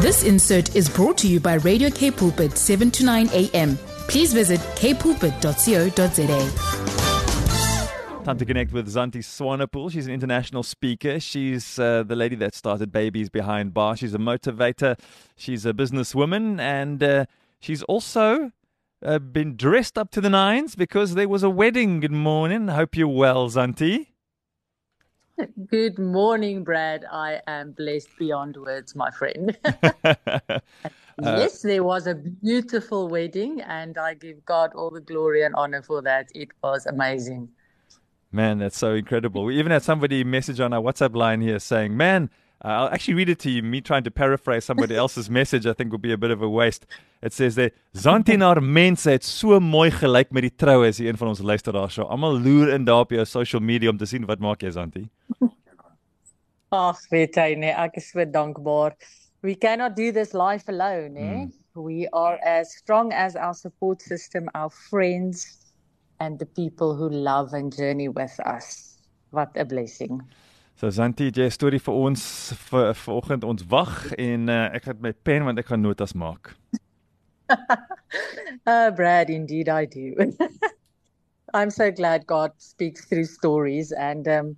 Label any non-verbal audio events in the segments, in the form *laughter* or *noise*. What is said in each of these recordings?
This insert is brought to you by Radio K Pulpit 7 to 9 a.m. Please visit kpulpit.co.za. Time to connect with Zanti Swanepoel. She's an international speaker. She's uh, the lady that started Babies Behind Bar. She's a motivator. She's a businesswoman. And uh, she's also uh, been dressed up to the nines because there was a wedding. Good morning. Hope you're well, Zanti. Good morning, Brad. I am blessed beyond words, my friend. *laughs* *laughs* Uh, yes, there was a beautiful wedding, and I give God all the glory and honor for that. It was amazing. Man, that's so incredible. We even had somebody message on our WhatsApp line here saying, Man, uh, I'll actually read it to you. Me trying to paraphrase somebody *laughs* else's message, I think, would be a bit of a waste. It says there, Zanti en haar mense het so mooi gelyk met die troue as een van ons luisteraars. So almal loer in daar op jou social media om te sien wat maak jy Zanti. *laughs* Ag, weet jy nee, ek is so dankbaar. We cannot do this life alone, eh? Mm. We are as strong as our support system, our friends and the people who love and journey with us. What a blessing. So Zanti, jy storie vir ons vir vanoggend ons wag en uh, ek het my pen want ek gaan notas maak. uh, *laughs* Brad, indeed I do. *laughs* I'm so glad God speaks through stories and um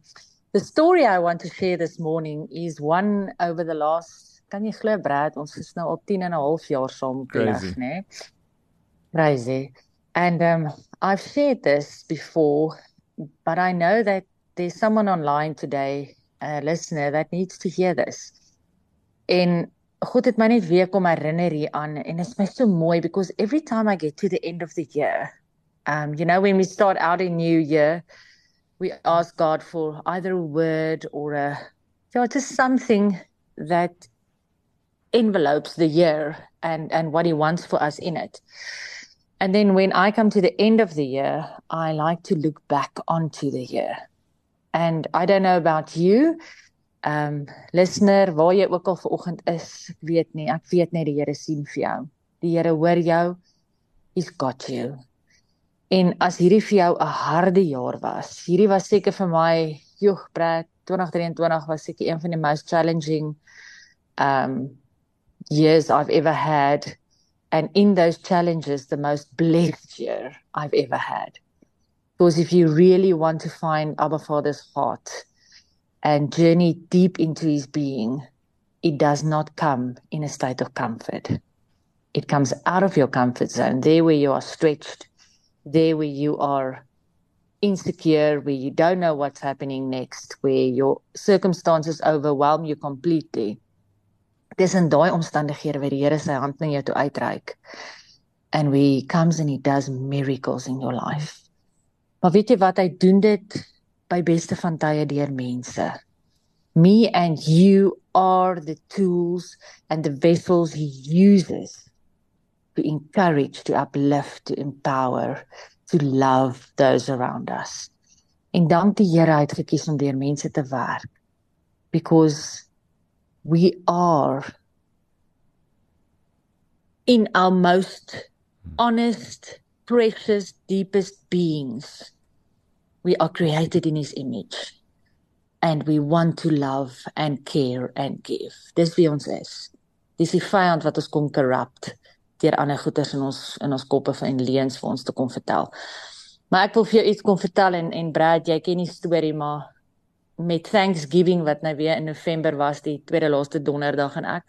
the story I want to share this morning is one over the last kan jy glo Brad, ons is nou al 10 en 'n half jaar saam geleef, né? Crazy. And um I've shared this before, but I know that there's someone online today, a listener that needs to hear this. En God het my net weer kom herinner hier aan en dit is my so mooi because every time I get to the end of the year, um you know when we start out a new year, we ask God for either a word or a you know, just something that envelopes the year and and what he wants for us in it. And then when I come to the end of the year, I like to look back onto the year. And I don't know about you, um listener, waar jy ook al vanoggend is, ek weet nie, ek weet net die Here sien vir jou. Die Here hoor jou. He's got you. En as hierdie vir jou 'n harde jaar was, hierdie was seker vir my, joh, Brad, 2023 was seker een van die most challenging um years I've ever had and in those challenges the most blessed year I've ever had. Because if you really want to find Abba Father's heart and journey deep into his being, it does not come in a state of comfort. It comes out of your comfort zone, there where you are stretched, there where you are insecure, where you don't know what's happening next, where your circumstances overwhelm you completely. dis in daai omstandighede waar die Here sy hand na jou toe uitreik and he comes and he does miracles in your life. Maar weet jy wat hy doen dit by beste van tye deur mense. Me and you are the tools and the vessels he uses to encourage, to uplift, to empower, to love those around us. En dank die Here het gekies om deur mense te werk because we are in our most honest, precious, deepest beings. We are created in his image. And we want to love and care and give. Dis wie ons is. Dis die vyand wat ons kom corrupt deur ander goeders in ons in ons koppe van leuns vir ons te kom vertel. Maar ek wil vir jou iets kom vertel en en Brad, jy ken die storie maar met Thanksgiving wat nou weer in November was die tweede laaste donderdag en ek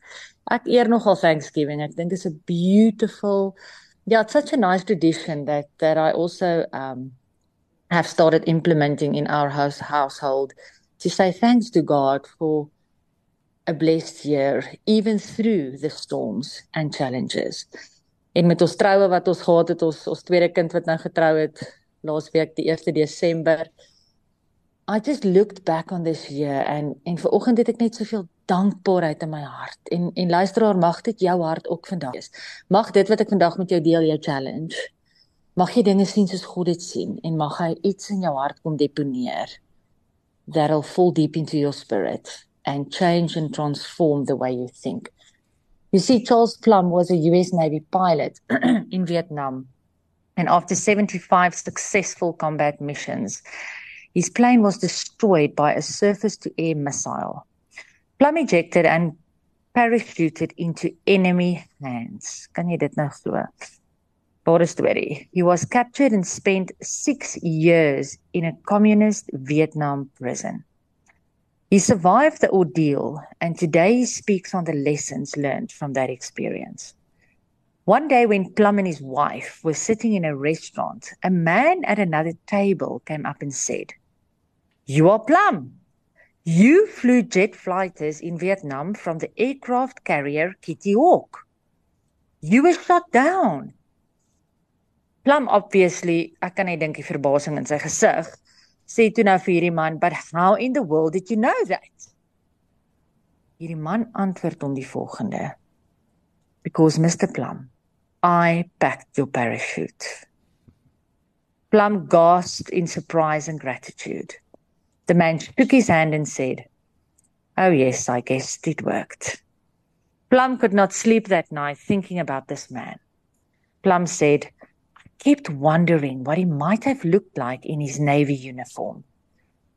ek eer nogal Thanksgiving. Ek dink it's a beautiful yeah, it's such a nice tradition that that I also um have started implementing in our house household to say thanks to God for a blessed year even through the storms and challenges. En met ons troue wat ons gehad het, ons ons tweede kind wat nou getrou het laasweek die 1 Desember I just looked back on this year and en vanoggend het ek net soveel dankbaarheid in my hart en en luisteraar mag dit jou hart ook vandag wees. Mag dit wat ek vandag met jou deel jou challenge. Mag jy dinge sien soos God dit sien en mag hy iets in jou hart kom deponeer that'll fall deep into your spirit and change and transform the way you think. You see Charles Plum was a US Navy pilot *clears throat* in Vietnam and after 75 successful combat missions His plane was destroyed by a surface to air missile. Plum ejected and parachuted into enemy hands. Kan jy dit nou glo? Ware story. He was captured and spent 6 years in a communist Vietnam prison. He survived the ordeal and today he speaks on the lessons learned from that experience. One day when Plum and his wife were sitting in a restaurant, a man at another table came up and said, "You are Plum. You flew jet fighters in Vietnam from the aircraft carrier Kitty Hawk. You were shot down." Plum obviously, ek kan net dink die verbasing in sy gesig, sê toe nou vir hierdie man, "But how in the world did you know that?" Hierdie man antwoord hom die volgende: "Because Mr Plum, I packed your parachute." Plum gasped in surprise and gratitude. The man shook his hand and said, "Oh yes, I guess it worked." Plum could not sleep that night thinking about this man. Plum said, kept wondering what he might have looked like in his Navy uniform.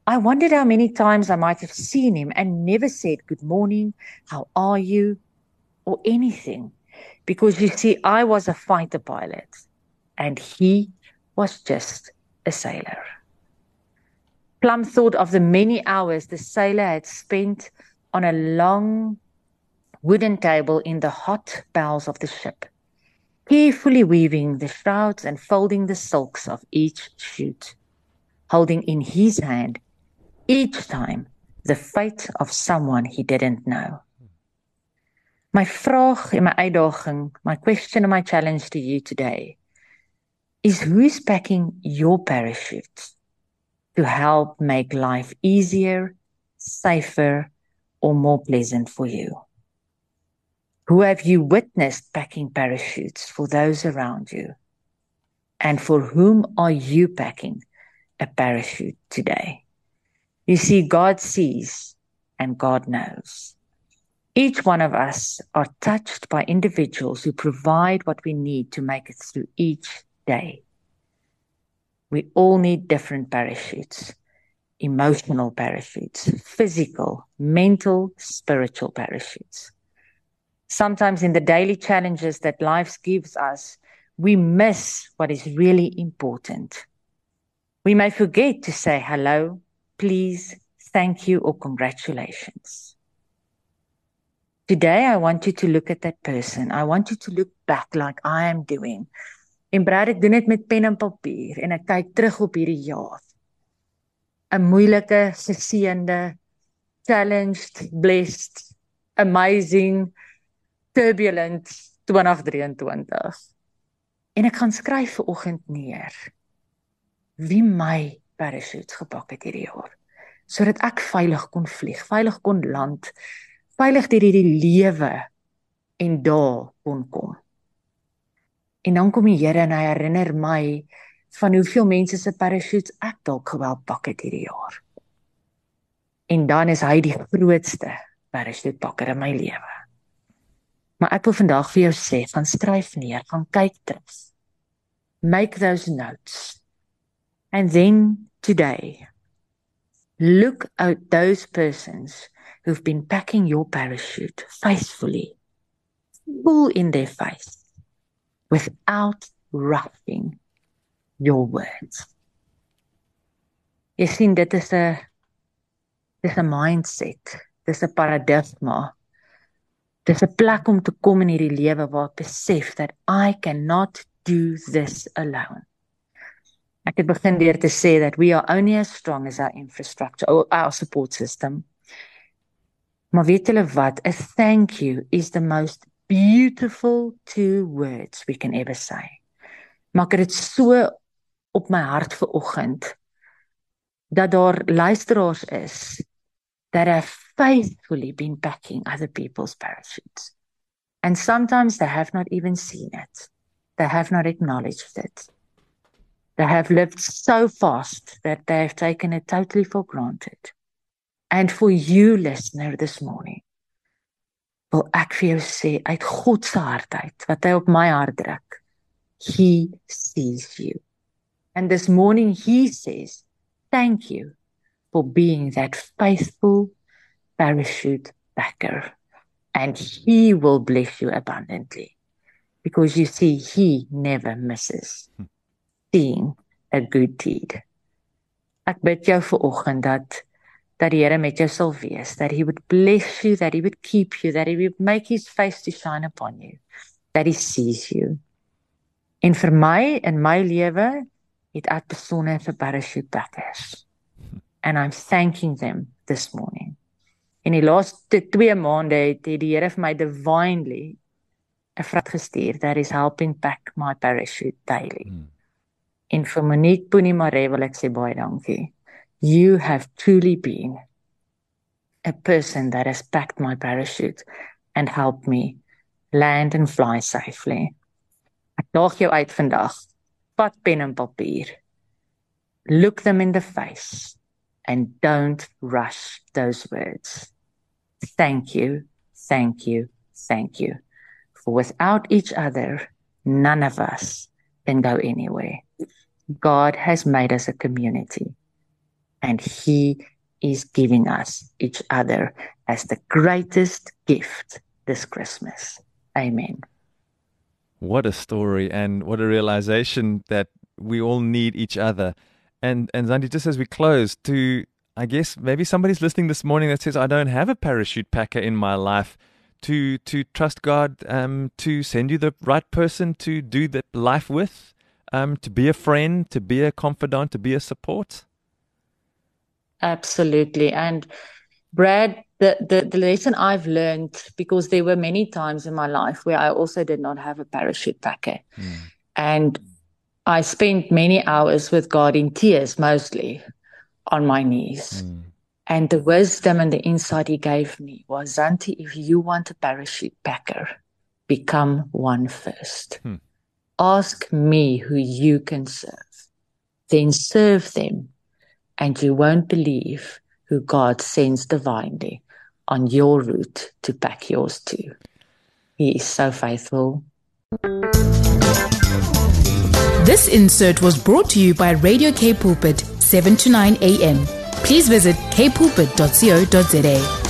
I wondered how many times I might have seen him and never said good morning, how are you, or anything. Because you see, I was a fighter pilot and he was just a sailor. Plum thought of the many hours the sailor had spent on a long wooden table in the hot bowels of the ship carefully weaving the shrouds and folding the silks of each shoot, holding in his hand each time the fate of someone he didn't know. My vraag en my uitdaging, my question and my challenge to you today is who is packing your parachute to help make life easier, safer, or more pleasant for you? Who have you witnessed packing parachutes for those around you? And for whom are you packing a parachute today? You see, God sees and God knows. Each one of us are touched by individuals who provide what we need to make it through each day. We all need different parachutes emotional parachutes, physical, mental, spiritual parachutes sometimes in the daily challenges that life gives us, we miss what is really important. We may forget to say hello, please, thank you, or congratulations. Today, I want you to look at that person. I want you to look back like I am doing. En Brad, ek doen dit met pen en papier en ek kyk terug op hierdie jaar. 'n Moeilike, geseënde, challenged, blessed, amazing, turbulent 2023. En ek gaan skryf vir oggend neer wie my parachute gepak het hierdie jaar sodat ek veilig kon vlieg, veilig kon land, veilig deur hierdie lewe en daar kon kom. En dan kom die Here en hy herinner my van hoeveel mense se parachutes ek dalk gewel pak het hierdie jaar. En dan is hy die grootste parachute pakker in my lewe. Maar ek wil vandag vir jou sê, gaan skryf neer, gaan kyk terug. Make those notes. And then today look at those persons who've been packing your parachute faithfully. Full in their face without roughing your words. Jy sien dit is 'n dis 'n mindset, dis 'n paradigma Dis 'n plek om te kom in hierdie lewe waar ek besef dat I cannot do this alone. Ek het begin deur te sê that we are only as strong as our infrastructure or our support system. Maar weet julle wat? A thank you is the most beautiful two words we can ever say. Maak dit so op my hart vir oggend dat daar luisteraars is that have faithfully been backing other people's parachutes. And sometimes they have not even seen it. They have not acknowledged it. They have lived so fast that they have taken it totally for granted. And for you listener this morning, wil ek vir jou sê uit God se hart uit wat hy op my hart druk. He sees you. And this morning he says, thank you for being that faithful parachute backer. and He will bless you abundantly. Because you see, He never misses seeing a good deed. Ek bid jou vir oggend dat dat die Here met jou sal wees, that he would bless you, that he would keep you, that he would make his face to shine upon you, that he sees you. En vir my in my lewe het ek besonder vir parachute packers. And I'm thanking them this morning. In die laaste 2 maande het die Here vir my divinely 'n vrot gestuur that is helping pack my parachute daily. Hmm. En vir Monique Boenie Mare wil ek sê baie dankie. You have truly been a person that has packed my parachute and helped me land and fly safely. Ek daag jou uit vandag. Vat pen en papier. Look them in the face and don't rush those words. Thank you, thank you, thank you. For without each other, none of us can go anywhere. God has made us a community and he is giving us each other as the greatest gift this Christmas. Amen. What a story and what a realization that we all need each other. And and Zandi, just as we close, to I guess maybe somebody's listening this morning that says, I don't have a parachute packer in my life. To to trust God um, to send you the right person to do the life with, um, to be a friend, to be a confidant, to be a support. Absolutely. And Brad, the, the, the lesson I've learned, because there were many times in my life where I also did not have a parachute packer. Mm. And I spent many hours with God in tears, mostly on my knees. Mm. And the wisdom and the insight he gave me was, Zanti, if you want a parachute packer, become one first. Hmm. Ask me who you can serve. Then serve them and you won't believe who God sends divinely on your route to pack yours too. He is so faithful. This insert was brought to you by Radio K Pulpit, 7 to 9 a.m. Please visit kpulpit.co.za.